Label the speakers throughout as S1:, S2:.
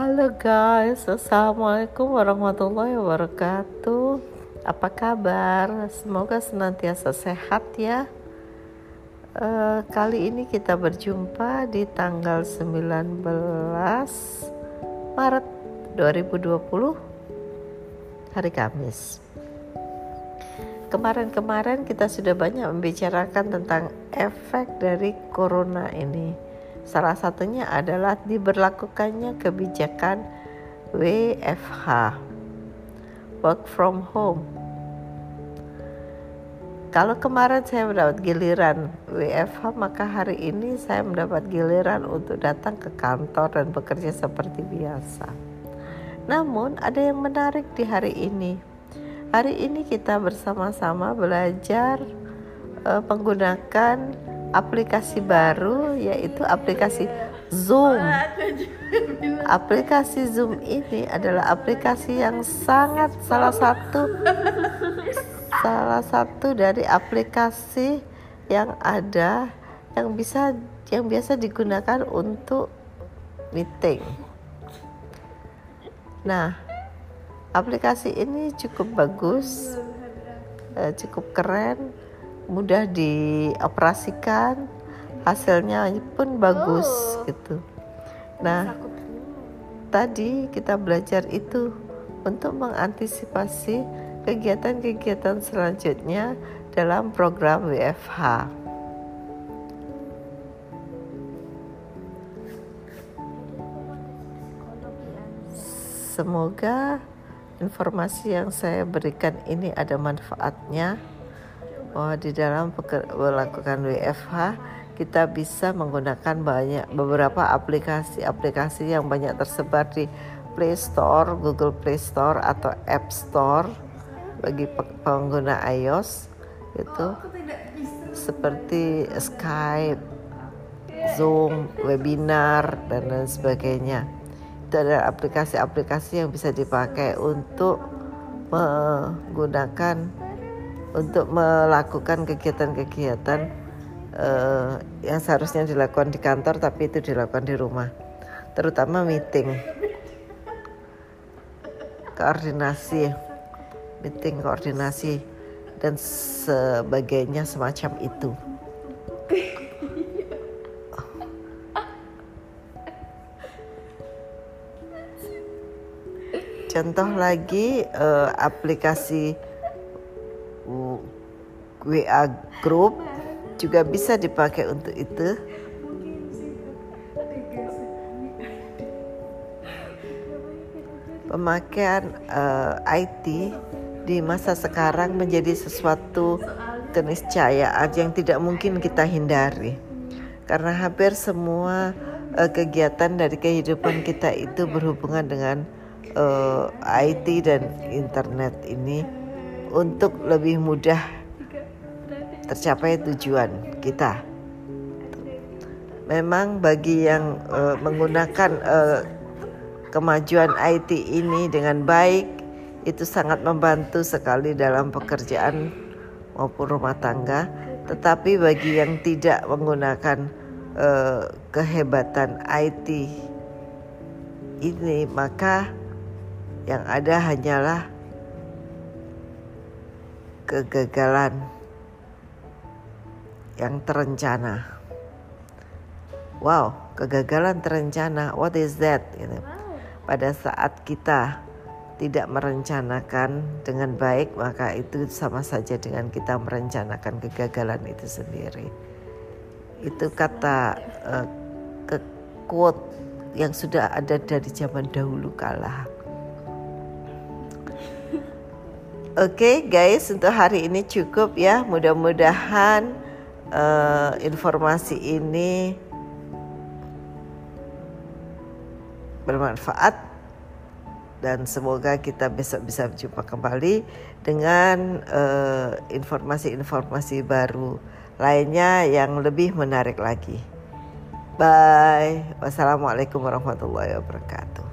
S1: Halo guys, Assalamualaikum warahmatullahi wabarakatuh. Apa kabar? Semoga senantiasa sehat ya. Uh, Kali ini kita berjumpa di tanggal 19 Maret 2020 Hari Kamis. Kemarin-kemarin kita sudah banyak membicarakan tentang efek dari corona ini Salah satunya adalah diberlakukannya kebijakan WFH, work from home. Kalau kemarin saya mendapat giliran WFH, maka hari ini saya mendapat giliran untuk datang ke kantor dan bekerja seperti biasa. Namun, ada yang menarik di hari ini. Hari ini kita bersama-sama belajar uh, menggunakan aplikasi baru yaitu aplikasi Zoom. Aplikasi Zoom ini adalah aplikasi yang sangat salah satu salah satu dari aplikasi yang ada yang bisa yang biasa digunakan untuk meeting. Nah, aplikasi ini cukup bagus, eh, cukup keren mudah dioperasikan hasilnya pun bagus oh. gitu. Nah tadi kita belajar itu untuk mengantisipasi kegiatan-kegiatan selanjutnya dalam program WFH semoga informasi yang saya berikan ini ada manfaatnya bahwa di dalam melakukan WFH kita bisa menggunakan banyak beberapa aplikasi-aplikasi yang banyak tersebar di Play Store, Google Play Store atau App Store bagi pengguna iOS itu seperti Skype, Zoom, webinar dan lain sebagainya. Itu adalah aplikasi-aplikasi yang bisa dipakai untuk menggunakan untuk melakukan kegiatan-kegiatan uh, yang seharusnya dilakukan di kantor tapi itu dilakukan di rumah. Terutama meeting. Koordinasi. Meeting koordinasi dan sebagainya semacam itu. Contoh lagi uh, aplikasi WA group juga bisa dipakai untuk itu. Pemakaian uh, eh, IT di masa sekarang menjadi sesuatu keniscayaan yang tidak mungkin kita hindari. Karena hampir semua uh, kegiatan dari kehidupan kita itu berhubungan dengan uh, eh, IT dan internet ini untuk lebih mudah tercapai tujuan kita. Memang bagi yang uh, menggunakan uh, kemajuan IT ini dengan baik itu sangat membantu sekali dalam pekerjaan maupun rumah tangga. Tetapi bagi yang tidak menggunakan uh, kehebatan IT ini maka yang ada hanyalah kegagalan yang terencana. Wow, kegagalan terencana. What is that? Gitu. Pada saat kita tidak merencanakan dengan baik, maka itu sama saja dengan kita merencanakan kegagalan itu sendiri. Itu kata uh, ke quote yang sudah ada dari zaman dahulu kala. Oke okay, guys, untuk hari ini cukup ya. Mudah-mudahan uh, informasi ini bermanfaat dan semoga kita besok bisa berjumpa kembali dengan uh, informasi-informasi baru lainnya yang lebih menarik lagi. Bye. Wassalamualaikum warahmatullahi wabarakatuh.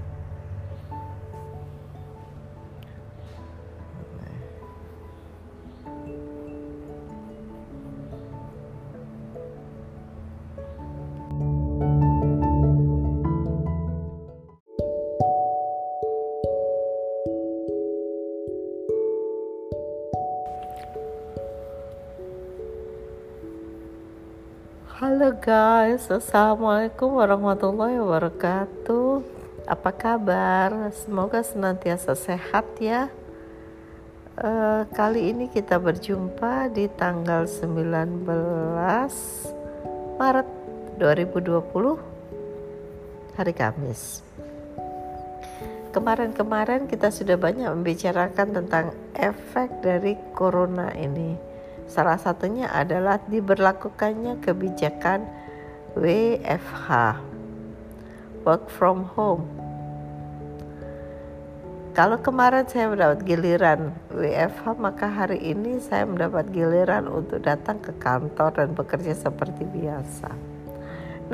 S1: Guys, Assalamualaikum warahmatullahi wabarakatuh. Apa kabar? Semoga senantiasa sehat ya. Uh, Kali ini kita berjumpa di tanggal 19 Maret 2020 Hari Kamis. Kemarin-kemarin kita sudah banyak membicarakan tentang efek dari corona ini. Salah satunya adalah diberlakukannya kebijakan WFH, work from home. Kalau kemarin saya mendapat giliran WFH, maka hari ini saya mendapat giliran untuk datang ke kantor dan bekerja seperti biasa.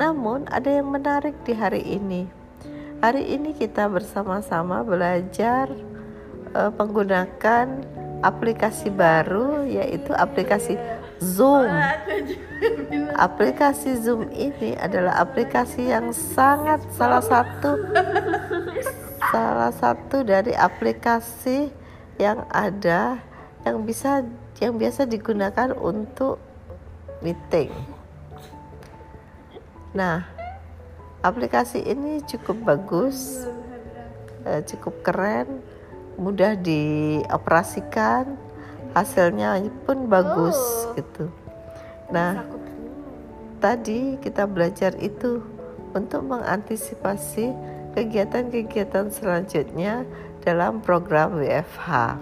S1: Namun, ada yang menarik di hari ini. Hari ini kita bersama-sama belajar uh, menggunakan aplikasi baru yaitu aplikasi Zoom. Aplikasi Zoom ini adalah aplikasi yang sangat salah satu salah satu dari aplikasi yang ada yang bisa yang biasa digunakan untuk meeting. Nah, aplikasi ini cukup bagus, eh, cukup keren mudah dioperasikan hasilnya pun bagus oh. gitu nah tadi kita belajar itu untuk mengantisipasi kegiatan-kegiatan selanjutnya dalam program WFH.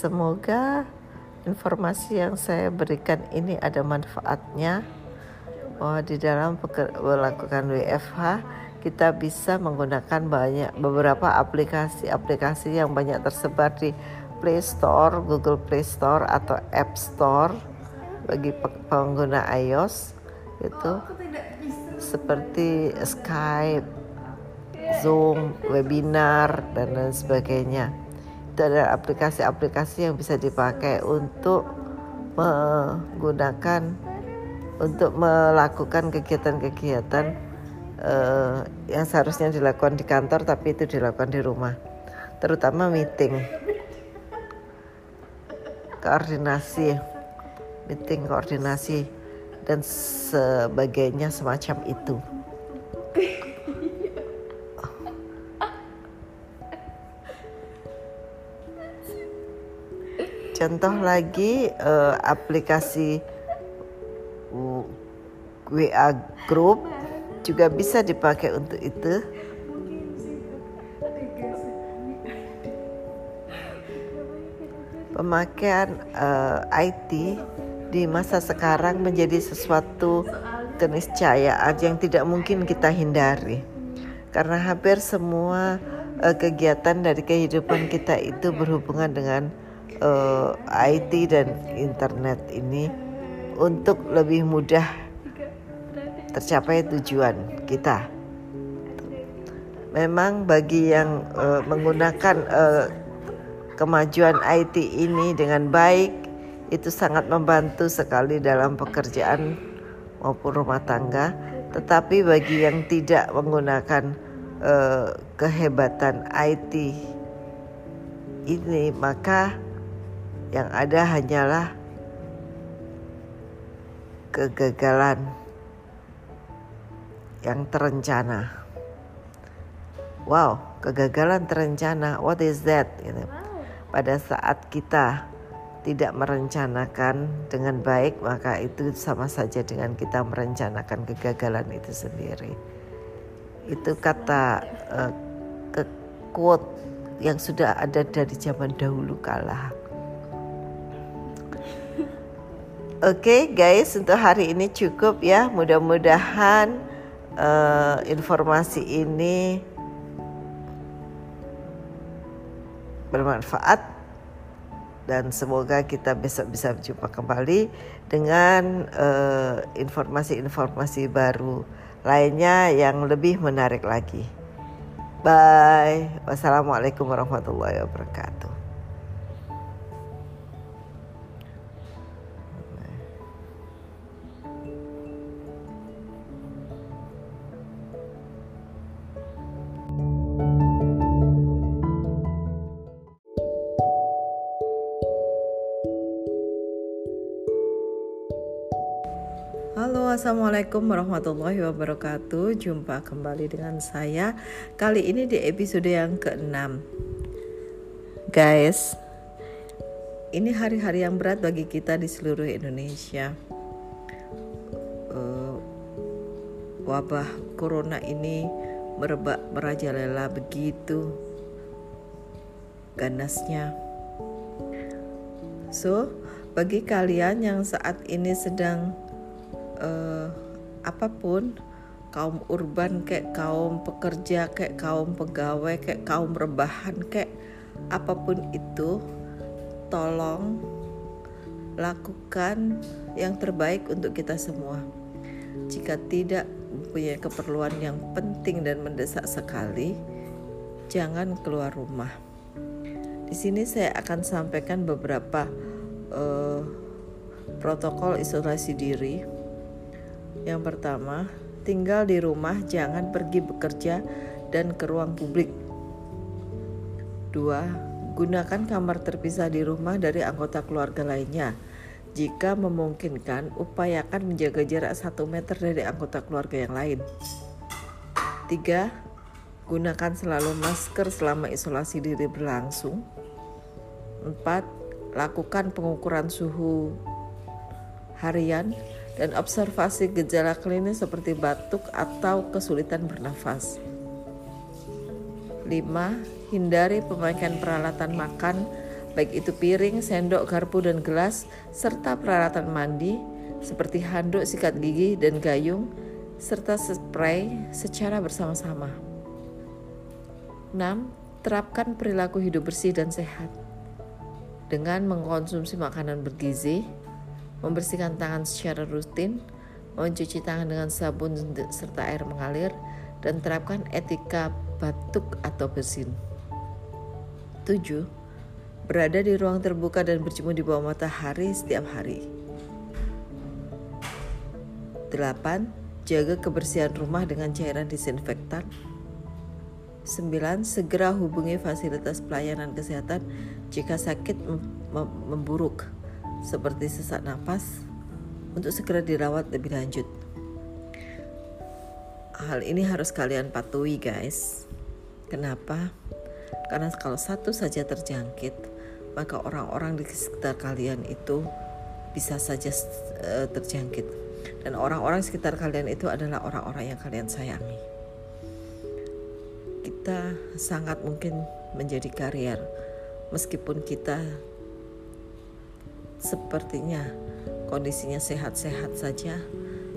S1: Semoga informasi yang saya berikan ini ada manfaatnya bahwa di dalam melakukan WFH kita bisa menggunakan banyak beberapa aplikasi-aplikasi yang banyak tersebar di Play Store, Google Play Store atau App Store bagi pengguna iOS itu seperti Skype, Zoom, webinar dan lain sebagainya. Itu adalah aplikasi-aplikasi yang bisa dipakai untuk menggunakan untuk melakukan kegiatan-kegiatan uh, yang seharusnya dilakukan di kantor tapi itu dilakukan di rumah. Terutama meeting. Koordinasi. Meeting koordinasi dan sebagainya semacam itu. Contoh lagi uh, aplikasi WA group juga bisa dipakai untuk itu. Pemakaian uh, eh, IT di masa sekarang menjadi sesuatu keniscayaan yang tidak mungkin kita hindari. Karena hampir semua uh, kegiatan dari kehidupan kita itu berhubungan dengan uh, eh, IT dan internet ini untuk lebih mudah tercapai tujuan kita. Memang bagi yang uh, menggunakan uh, kemajuan IT ini dengan baik itu sangat membantu sekali dalam pekerjaan maupun rumah tangga. Tetapi bagi yang tidak menggunakan uh, kehebatan IT ini maka yang ada hanyalah kegagalan yang terencana. Wow, kegagalan terencana. What is that? Gitu. Pada saat kita tidak merencanakan dengan baik, maka itu sama saja dengan kita merencanakan kegagalan itu sendiri. Itu kata uh, ke quote yang sudah ada dari zaman dahulu kala. Oke okay, guys, untuk hari ini cukup ya. Mudah-mudahan uh, informasi ini bermanfaat dan semoga kita besok bisa berjumpa kembali dengan uh, informasi-informasi baru lainnya yang lebih menarik lagi. Bye. Wassalamualaikum warahmatullahi wabarakatuh. Halo, assalamualaikum warahmatullahi wabarakatuh. Jumpa kembali dengan saya. Kali ini di episode yang ke-6, guys. Ini hari-hari yang berat bagi kita di seluruh Indonesia. Uh, wabah corona ini merebak merajalela begitu ganasnya. So, bagi kalian yang saat ini sedang uh, apa pun kaum urban kayak kaum pekerja kayak kaum pegawai kayak kaum rebahan kayak apa pun itu tolong lakukan yang terbaik untuk kita semua. Jika tidak mempunyai keperluan yang penting dan mendesak sekali jangan keluar rumah. Di sini saya akan sampaikan beberapa uh, protokol isolasi diri yang pertama, tinggal di rumah, jangan pergi bekerja dan ke ruang publik. Dua, gunakan kamar terpisah di rumah dari anggota keluarga lainnya. Jika memungkinkan, upayakan menjaga jarak satu meter dari anggota keluarga yang lain. Tiga, gunakan selalu masker selama isolasi diri berlangsung. Empat, lakukan pengukuran suhu harian dan observasi gejala klinis seperti batuk atau kesulitan bernafas. 5. Hindari pemakaian peralatan makan baik itu piring, sendok, garpu, dan gelas serta peralatan mandi seperti handuk, sikat gigi, dan gayung serta spray secara bersama-sama. 6. Terapkan perilaku hidup bersih dan sehat dengan mengkonsumsi makanan bergizi, membersihkan tangan secara rutin, mencuci tangan dengan sabun serta air mengalir, dan terapkan etika batuk atau bersin. 7. Berada di ruang terbuka dan berjemur di bawah matahari setiap hari. 8. Jaga kebersihan rumah dengan cairan disinfektan. 9. Segera hubungi fasilitas pelayanan kesehatan jika sakit memburuk seperti sesak napas untuk segera dirawat lebih lanjut. Hal ini harus kalian patuhi guys. Kenapa? Karena kalau satu saja terjangkit, maka orang-orang di sekitar kalian itu bisa saja uh, terjangkit. Dan orang-orang sekitar kalian itu adalah orang-orang yang kalian sayangi. Kita sangat mungkin menjadi karier meskipun kita sepertinya kondisinya sehat-sehat saja,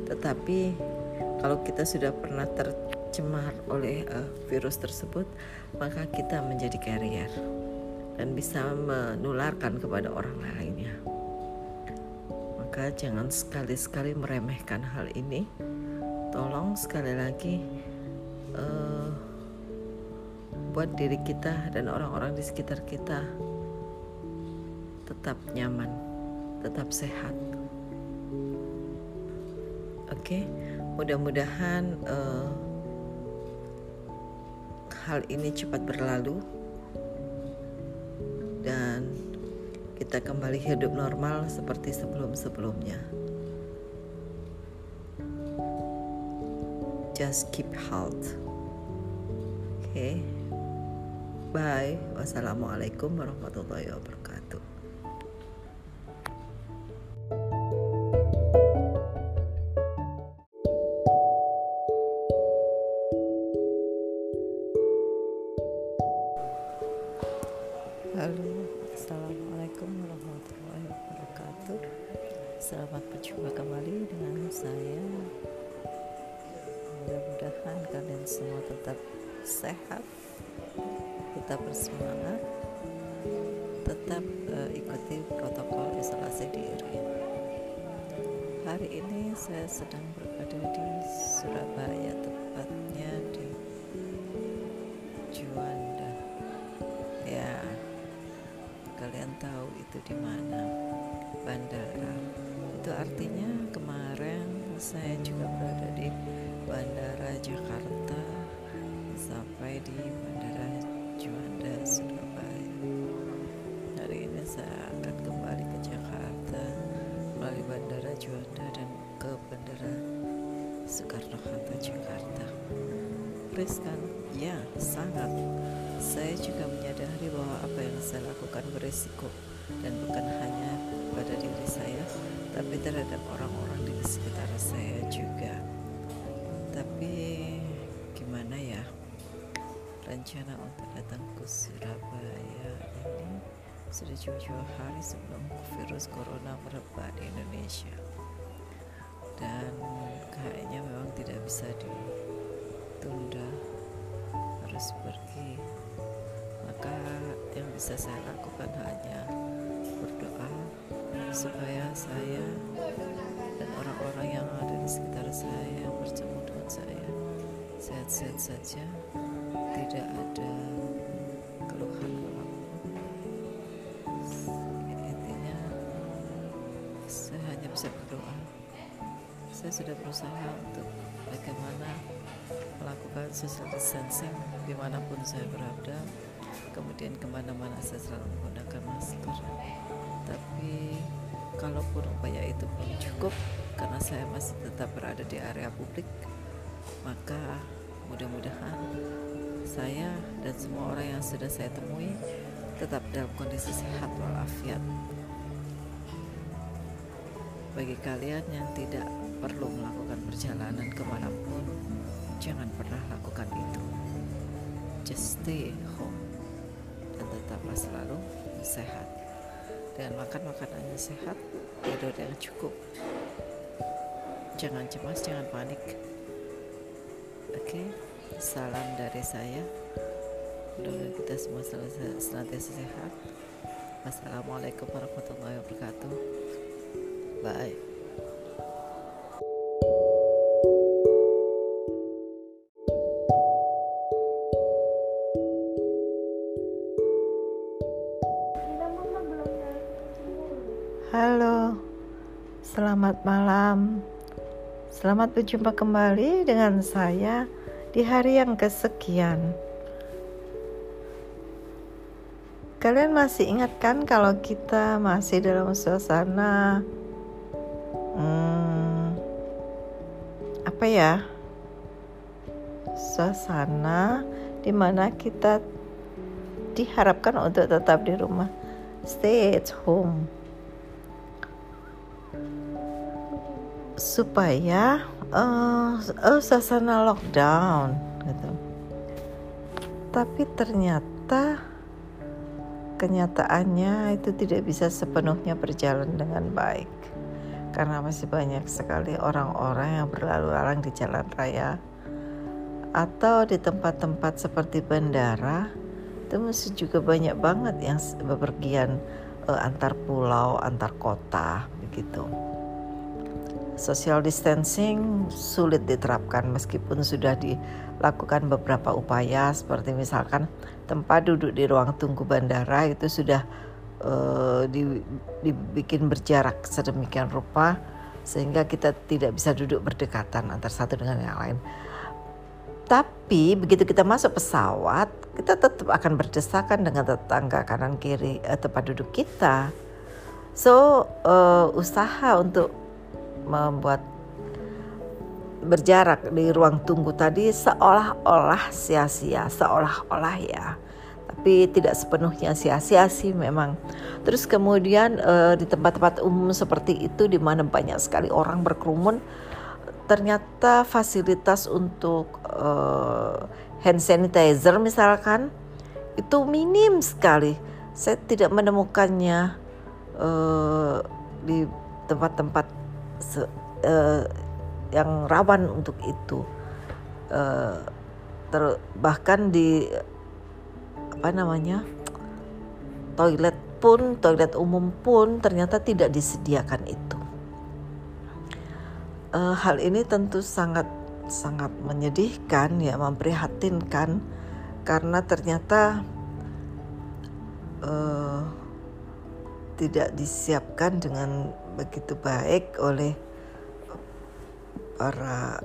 S1: tetapi kalau kita sudah pernah tercemar oleh uh, virus tersebut, maka kita menjadi carrier dan bisa menularkan kepada orang lainnya. Maka jangan sekali-sekali meremehkan hal ini. Tolong sekali lagi uh, buat diri kita dan orang-orang di sekitar kita tetap nyaman tetap sehat. Oke, mudah-mudahan uh, hal ini cepat berlalu dan kita kembali hidup normal seperti sebelum-sebelumnya. Just keep health. Oke. Okay. Bye. Wassalamualaikum warahmatullahi wabarakatuh. Selamat berjumpa kembali dengan saya. Mudah-mudahan kalian semua tetap sehat Tetap bersemangat Tetap uh, ikuti protokol isolasi diri. Hari ini saya sedang berada di Surabaya Tepatnya di Juanda. Ya kalian tahu itu di mana Gitu, artinya kemarin saya juga berada di Bandara Jakarta sampai di Bandara Juanda Surabaya. Hari ini saya akan kembali ke Jakarta melalui Bandara Juanda dan ke Bandara
S2: Soekarno-Hatta Jakarta. Riskan? Ya, sangat. Saya juga menyadari bahwa apa yang saya lakukan berisiko dan bukan hanya pada diri saya, tapi terhadap orang-orang di sekitar saya juga. Tapi gimana ya rencana untuk datang ke Surabaya ini sudah jauh-jauh hari sebelum virus corona merebak di Indonesia. Dan kayaknya memang tidak bisa ditunda harus pergi. Maka yang bisa saya lakukan hanya supaya saya dan orang-orang yang ada di sekitar saya yang bertemu dengan saya sehat-sehat saja tidak ada keluhan intinya saya hanya bisa berdoa. Saya sudah berusaha untuk bagaimana melakukan social distancing di mana pun saya berada. Kemudian ke mana-mana saya selalu menggunakan masker. Tapi kalaupun upaya itu belum cukup karena saya masih tetap berada di area publik maka mudah-mudahan saya dan semua orang yang sudah saya temui tetap dalam kondisi sehat walafiat. Bagi kalian yang tidak perlu melakukan perjalanan ke mana pun jangan pernah lakukan itu. Just stay home dan tetaplah selalu sehat dengan makan makanan yang sehat tidur yang cukup. Jangan cemas jangan panik. Oke okay? salam dari saya. Mudah kita semua selalu senantiasa sehat. Wassalamualaikum warahmatullahi wabarakatuh. Bye
S1: selamat malam. Selamat berjumpa kembali dengan saya di hari yang kesekian. Kalian masih ingat kan kalau kita masih dalam suasana hmm, apa ya? Suasana di mana kita diharapkan untuk tetap di rumah, stay at home supaya uh, uh, suasana lockdown gitu. Tapi ternyata kenyataannya itu tidak bisa sepenuhnya berjalan dengan baik. Karena masih banyak sekali orang-orang yang berlalu lalang di jalan raya atau di tempat-tempat seperti bandara. Itu masih juga banyak banget yang bepergian uh, antar pulau, antar kota begitu social distancing sulit diterapkan meskipun sudah dilakukan beberapa upaya seperti misalkan tempat duduk di ruang tunggu bandara itu sudah uh, dibikin berjarak sedemikian rupa sehingga kita tidak bisa duduk berdekatan antara satu dengan yang lain. Tapi begitu kita masuk pesawat, kita tetap akan berdesakan dengan tetangga kanan kiri eh, tempat duduk kita. So uh, usaha untuk membuat berjarak di ruang tunggu tadi seolah-olah sia-sia, seolah-olah ya. Tapi tidak sepenuhnya sia-sia sih memang. Terus kemudian uh, di tempat-tempat umum seperti itu di mana banyak sekali orang berkerumun, ternyata fasilitas untuk uh, hand sanitizer misalkan itu minim sekali. Saya tidak menemukannya uh, di tempat-tempat uh, yang rawan untuk itu. Uh, ter bahkan di apa namanya toilet pun toilet umum pun ternyata tidak disediakan itu. Uh, hal ini tentu sangat sangat menyedihkan ya memprihatinkan karena ternyata uh, tidak disiapkan dengan begitu baik oleh para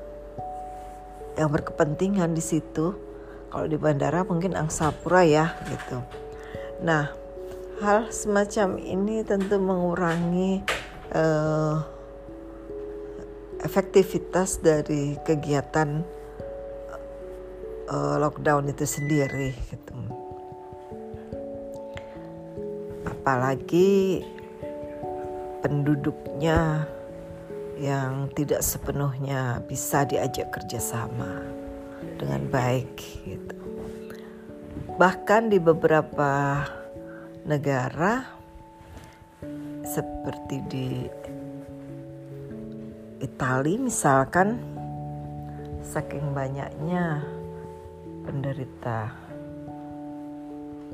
S1: yang berkepentingan di situ. Kalau di bandara mungkin angsapura ya gitu. Nah, hal semacam ini tentu mengurangi uh, efektivitas dari kegiatan uh, lockdown itu sendiri gitu. Apalagi penduduknya yang tidak sepenuhnya bisa diajak kerjasama dengan baik gitu. Bahkan di beberapa negara seperti di Italia misalkan saking banyaknya penderita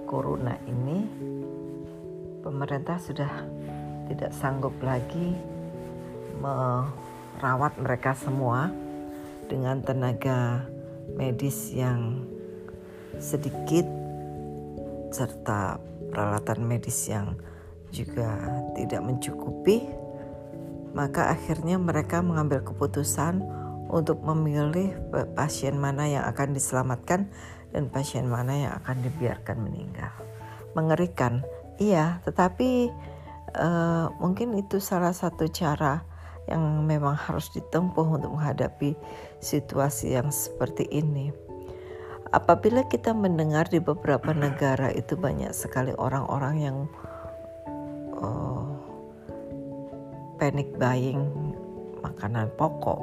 S1: corona ini pemerintah sudah tidak sanggup lagi merawat mereka semua dengan tenaga medis yang sedikit serta peralatan medis yang juga tidak mencukupi maka akhirnya mereka mengambil keputusan untuk memilih pasien mana yang akan diselamatkan dan pasien mana yang akan dibiarkan meninggal. Mengerikan, iya, tetapi uh, mungkin itu salah satu cara yang memang harus ditempuh untuk menghadapi situasi yang seperti ini. Apabila kita mendengar di beberapa negara itu banyak sekali orang-orang yang uh, panic buying makanan pokok,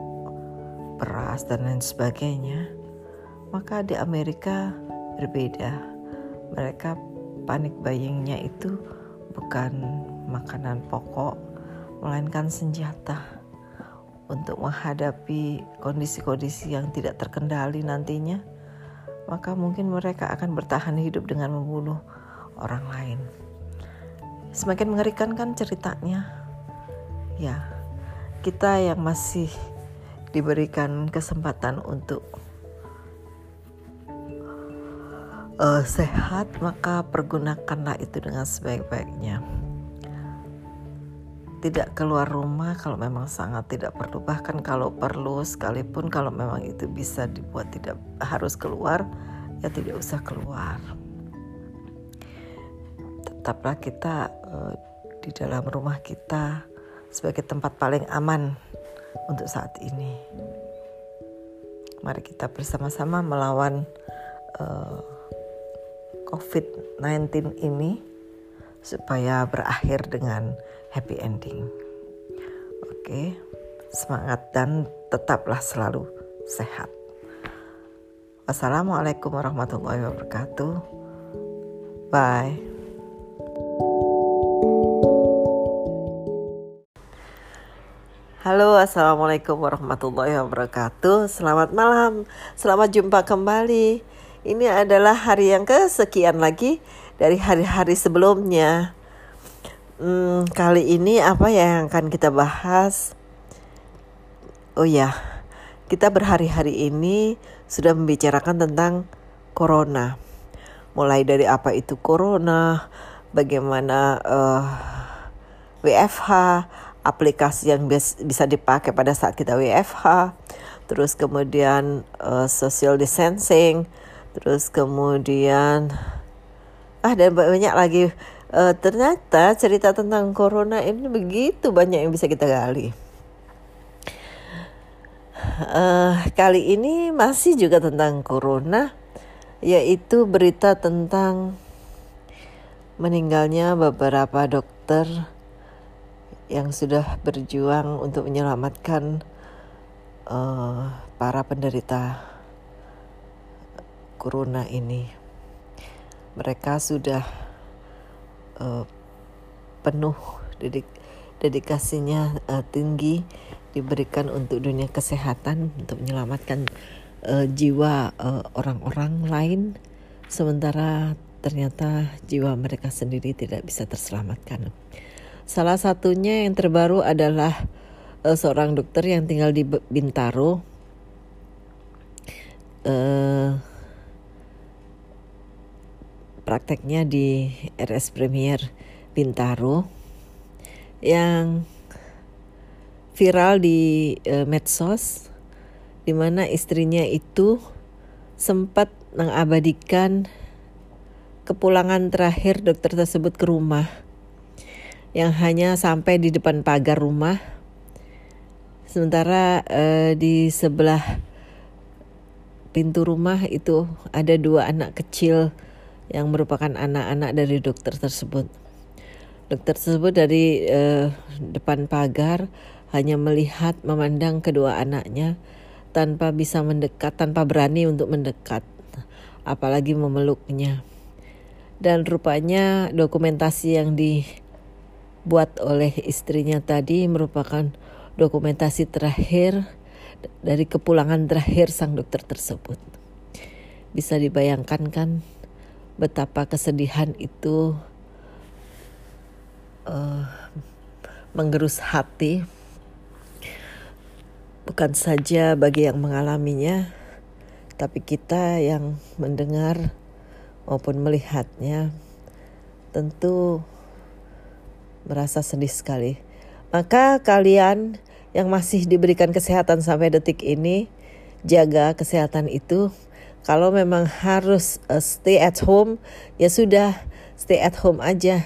S1: beras dan lain sebagainya, maka di Amerika berbeda. Mereka panik buyingnya itu bukan makanan pokok, melainkan senjata untuk menghadapi kondisi-kondisi yang tidak terkendali nantinya. Maka mungkin mereka akan bertahan hidup dengan membunuh orang lain. Semakin mengerikan kan ceritanya ya kita yang masih diberikan kesempatan untuk uh, sehat maka pergunakanlah itu dengan sebaik-baiknya tidak keluar rumah kalau memang sangat tidak perlu bahkan kalau perlu sekalipun kalau memang itu bisa dibuat tidak harus keluar ya tidak usah keluar tetaplah kita uh, di dalam rumah kita sebagai tempat paling aman untuk saat ini. Mari kita bersama-sama melawan uh, eh, COVID-19 ini supaya berakhir dengan happy ending. Oke, semangat dan tetaplah selalu sehat. Wassalamualaikum warahmatullahi wabarakatuh. Bye. Halo, assalamualaikum warahmatullahi wabarakatuh. Selamat malam, selamat jumpa kembali. Ini adalah hari yang kesekian lagi dari hari-hari sebelumnya. Hmm, kali ini apa yang akan kita bahas? Oh ya, kita berhari-hari ini sudah membicarakan tentang corona. Mulai dari apa itu corona, bagaimana uh, eh, WFH aplikasi yang bisa dipakai pada saat kita WFH, terus kemudian uh, social distancing, terus kemudian ah dan banyak lagi uh, ternyata cerita tentang corona ini begitu banyak yang bisa kita gali. Uh, kali ini masih juga tentang corona, yaitu berita tentang meninggalnya beberapa dokter yang sudah berjuang untuk menyelamatkan uh, para penderita corona ini. Mereka sudah uh, penuh dedik dedikasinya uh, tinggi diberikan untuk dunia kesehatan untuk menyelamatkan uh, jiwa orang-orang uh, lain sementara ternyata jiwa mereka sendiri tidak bisa terselamatkan. Salah satunya yang terbaru adalah uh, seorang dokter yang tinggal di Bintaro. Uh, prakteknya di RS Premier Bintaro yang viral di uh, medsos di mana istrinya itu sempat mengabadikan kepulangan terakhir dokter tersebut ke rumah yang hanya sampai di depan pagar rumah. Sementara uh, di sebelah pintu rumah itu ada dua anak kecil yang merupakan anak-anak dari dokter tersebut. Dokter tersebut dari uh, depan pagar hanya melihat memandang kedua anaknya tanpa bisa mendekat, tanpa berani untuk mendekat, apalagi memeluknya. Dan rupanya dokumentasi yang dibuat oleh istrinya tadi merupakan dokumentasi terakhir dari kepulangan terakhir sang dokter tersebut. Bisa dibayangkan kan betapa kesedihan itu uh, menggerus hati bukan saja bagi yang mengalaminya tapi kita yang mendengar maupun melihatnya tentu merasa sedih sekali. Maka kalian yang masih diberikan kesehatan sampai detik ini jaga kesehatan itu kalau memang harus uh, stay at home, ya sudah stay at home aja.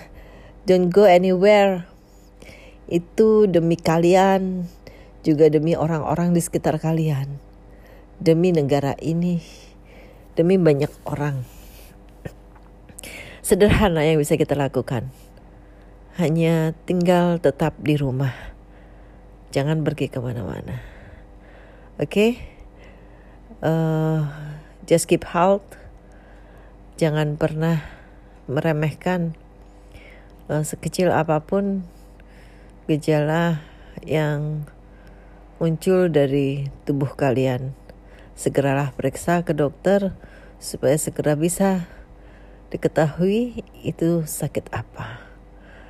S1: Don't go anywhere. Itu demi kalian, juga demi orang-orang di sekitar kalian. Demi negara ini, demi banyak orang. Sederhana yang bisa kita lakukan. Hanya tinggal tetap di rumah. Jangan pergi ke mana-mana. Oke? Okay? Uh, just keep health jangan pernah meremehkan uh, sekecil apa pun gejala yang muncul dari tubuh kalian segeralah periksa ke dokter supaya segera bisa diketahui itu sakit apa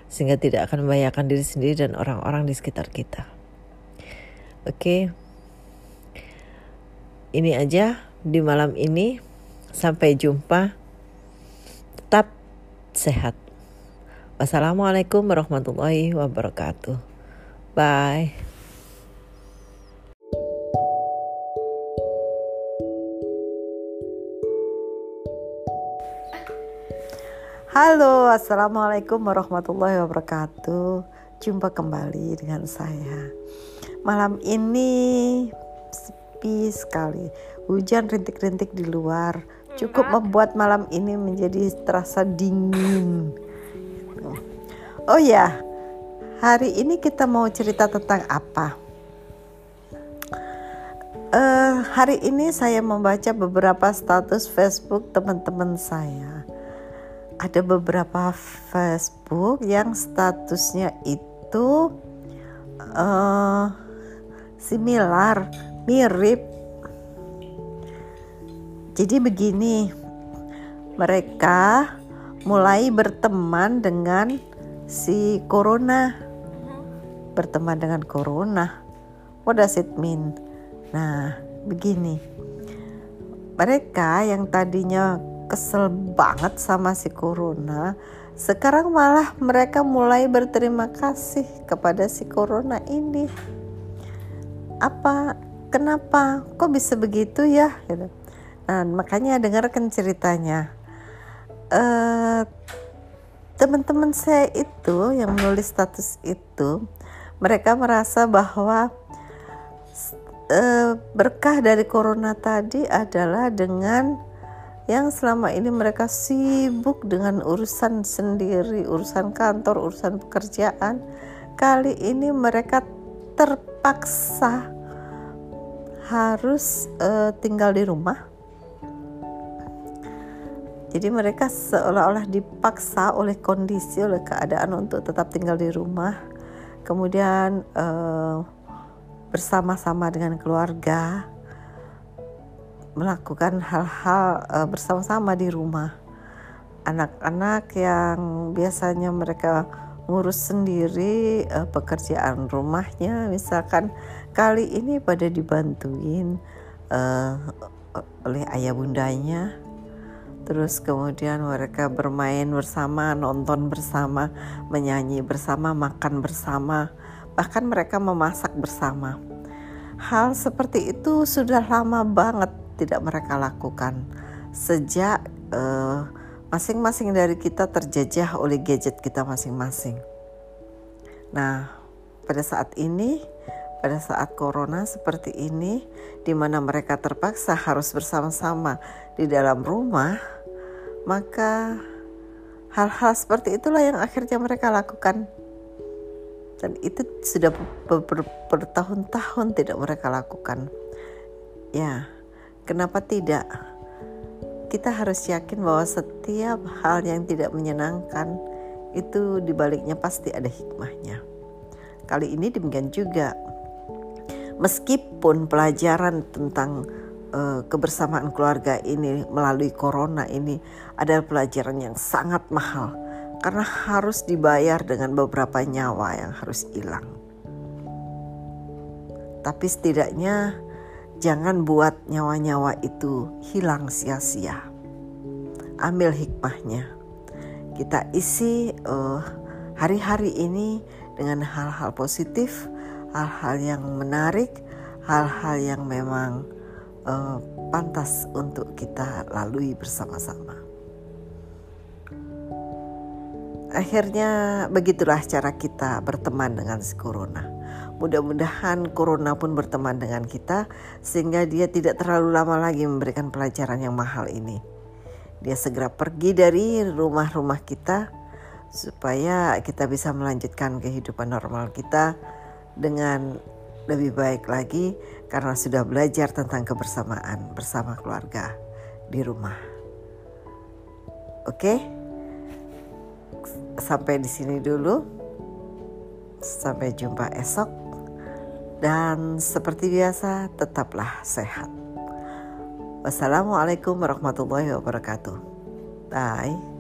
S1: sehingga tidak akan membahayakan diri sendiri dan orang-orang di sekitar kita. Oke. Okay. Ini aja di malam ini. Sampai jumpa. Tetap sehat. Wassalamualaikum warahmatullahi wabarakatuh. Bye. Halo, assalamualaikum warahmatullahi wabarakatuh. Jumpa kembali dengan saya. Malam ini sepi sekali Hujan rintik-rintik di luar cukup membuat malam ini menjadi terasa dingin. Oh ya, hari ini kita mau cerita tentang apa? Uh, hari ini saya membaca beberapa status Facebook teman-teman saya. Ada beberapa Facebook yang statusnya itu uh, similar, mirip jadi begini, mereka mulai berteman dengan si corona. Berteman dengan corona. What does it mean? Nah, begini. Mereka yang tadinya kesel banget sama si corona, sekarang malah mereka mulai berterima kasih kepada si corona ini. Apa? Kenapa? Kok bisa begitu ya? Gitu Nah, makanya dengarkan ceritanya. Uh, teman-teman saya itu yang menulis status itu, mereka merasa bahwa uh, berkah dari corona tadi adalah dengan yang selama ini mereka sibuk dengan urusan sendiri, urusan kantor, urusan pekerjaan. Kali ini mereka terpaksa harus uh, tinggal di rumah jadi mereka seolah-olah dipaksa oleh kondisi, oleh keadaan untuk tetap tinggal di rumah. Kemudian uh, bersama-sama dengan keluarga melakukan hal-hal uh, bersama-sama di rumah. Anak-anak yang biasanya mereka ngurus sendiri uh, pekerjaan rumahnya, misalkan kali ini pada dibantuin uh, oleh ayah bundanya Terus kemudian mereka bermain bersama, nonton bersama, menyanyi bersama, makan bersama, bahkan mereka memasak bersama. Hal seperti itu sudah lama banget tidak mereka lakukan sejak eh, masing-masing dari kita terjajah oleh gadget kita masing-masing. Nah, pada saat ini pada saat corona seperti ini di mana mereka terpaksa harus bersama-sama di dalam rumah, maka hal-hal seperti itulah yang akhirnya mereka lakukan. Dan itu sudah bertahun-tahun tidak mereka lakukan. Ya, kenapa tidak? Kita harus yakin bahwa setiap hal yang tidak menyenangkan itu dibaliknya pasti ada hikmahnya. Kali ini demikian juga meskipun pelajaran tentang uh, kebersamaan keluarga ini melalui corona ini adalah pelajaran yang sangat mahal karena harus dibayar dengan beberapa nyawa yang harus hilang. Tapi setidaknya jangan buat nyawa-nyawa itu hilang sia-sia. Ambil hikmahnya. Kita isi uh, hari-hari ini dengan hal-hal positif hal-hal yang menarik, hal-hal yang memang uh, pantas untuk kita lalui bersama-sama. Akhirnya begitulah cara kita berteman dengan si corona. Mudah-mudahan corona pun berteman dengan kita sehingga dia tidak terlalu lama lagi memberikan pelajaran yang mahal ini. Dia segera pergi dari rumah-rumah kita supaya kita bisa melanjutkan kehidupan normal kita dengan lebih baik lagi karena sudah belajar tentang kebersamaan bersama keluarga di rumah. Oke, sampai di sini dulu. Sampai jumpa esok, dan seperti biasa, tetaplah sehat. Wassalamualaikum warahmatullahi wabarakatuh. Bye.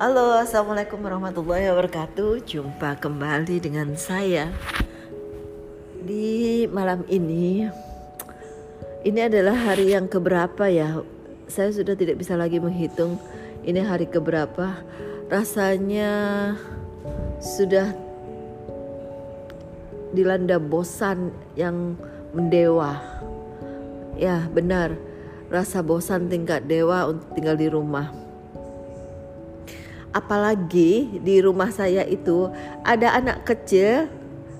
S1: Halo, assalamualaikum warahmatullahi wabarakatuh. Jumpa kembali dengan saya di malam ini. Ini adalah hari yang keberapa ya? Saya sudah tidak bisa lagi menghitung ini hari keberapa. Rasanya sudah dilanda bosan yang mendewa. Ya, benar. Rasa bosan tingkat dewa untuk tinggal di rumah apalagi di rumah saya itu ada anak kecil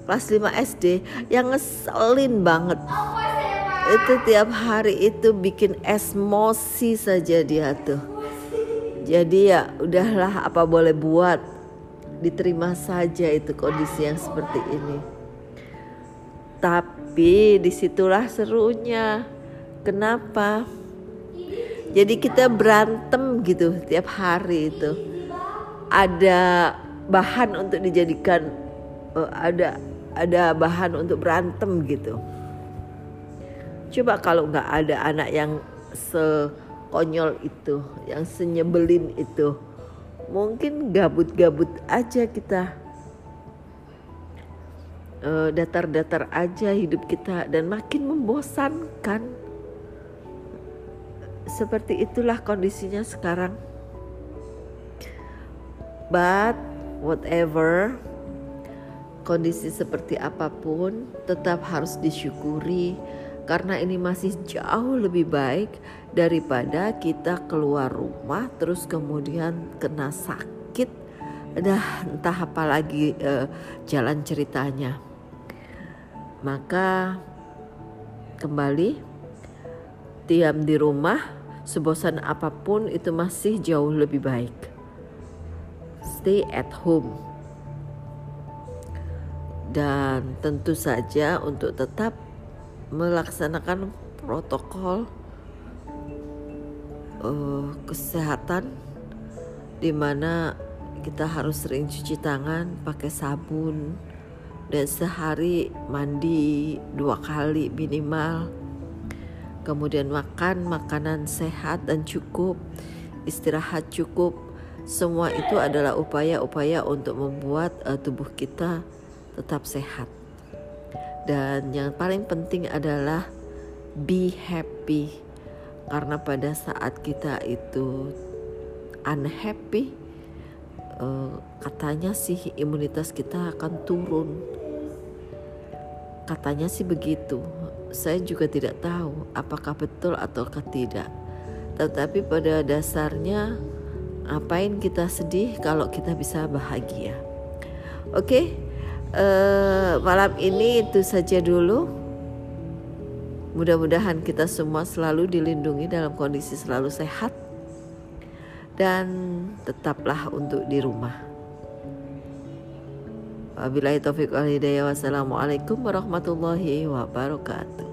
S1: kelas 5 SD yang ngeselin banget. Itu tiap hari itu bikin esmosi saja dia tuh. Jadi ya udahlah apa boleh buat? Diterima saja itu kondisi yang seperti ini. Tapi di situlah serunya. Kenapa? Jadi kita berantem gitu tiap hari itu ada bahan untuk dijadikan uh, ada ada bahan untuk berantem gitu. Coba kalau nggak ada anak yang sekonyol itu, yang senyebelin itu, mungkin gabut-gabut aja kita. datar datar-datar aja hidup kita dan makin membosankan. Seperti itulah kondisinya sekarang. But whatever kondisi seperti apa pun tetap harus disyukuri karena ini masih jauh lebih baik daripada kita keluar rumah terus kemudian kena sakit. Dah entah apa lagi uh, jalan ceritanya. Maka kembali diam di rumah sebosan apa pun itu masih jauh lebih baik stay at home. Dan tentu saja untuk tetap melaksanakan protokol uh, kesehatan di mana kita harus sering cuci tangan pakai sabun dan sehari mandi dua kali minimal kemudian makan makanan sehat dan cukup istirahat cukup semua itu adalah upaya-upaya untuk membuat uh, tubuh kita tetap sehat. Dan yang paling penting adalah be happy. Karena pada saat kita itu unhappy, uh, katanya sih imunitas kita akan turun. Katanya sih begitu. saya juga tidak tahu apakah betul ataukah tidak. Tetapi pada dasarnya ngapain kita sedih kalau kita bisa bahagia. Oke, uh, malam ini itu saja dulu. Mudah-mudahan kita semua selalu dilindungi dalam kondisi selalu sehat dan tetaplah untuk di rumah. Wabillahi taufiq wal hidayah. Wassalamualaikum warahmatullahi wabarakatuh.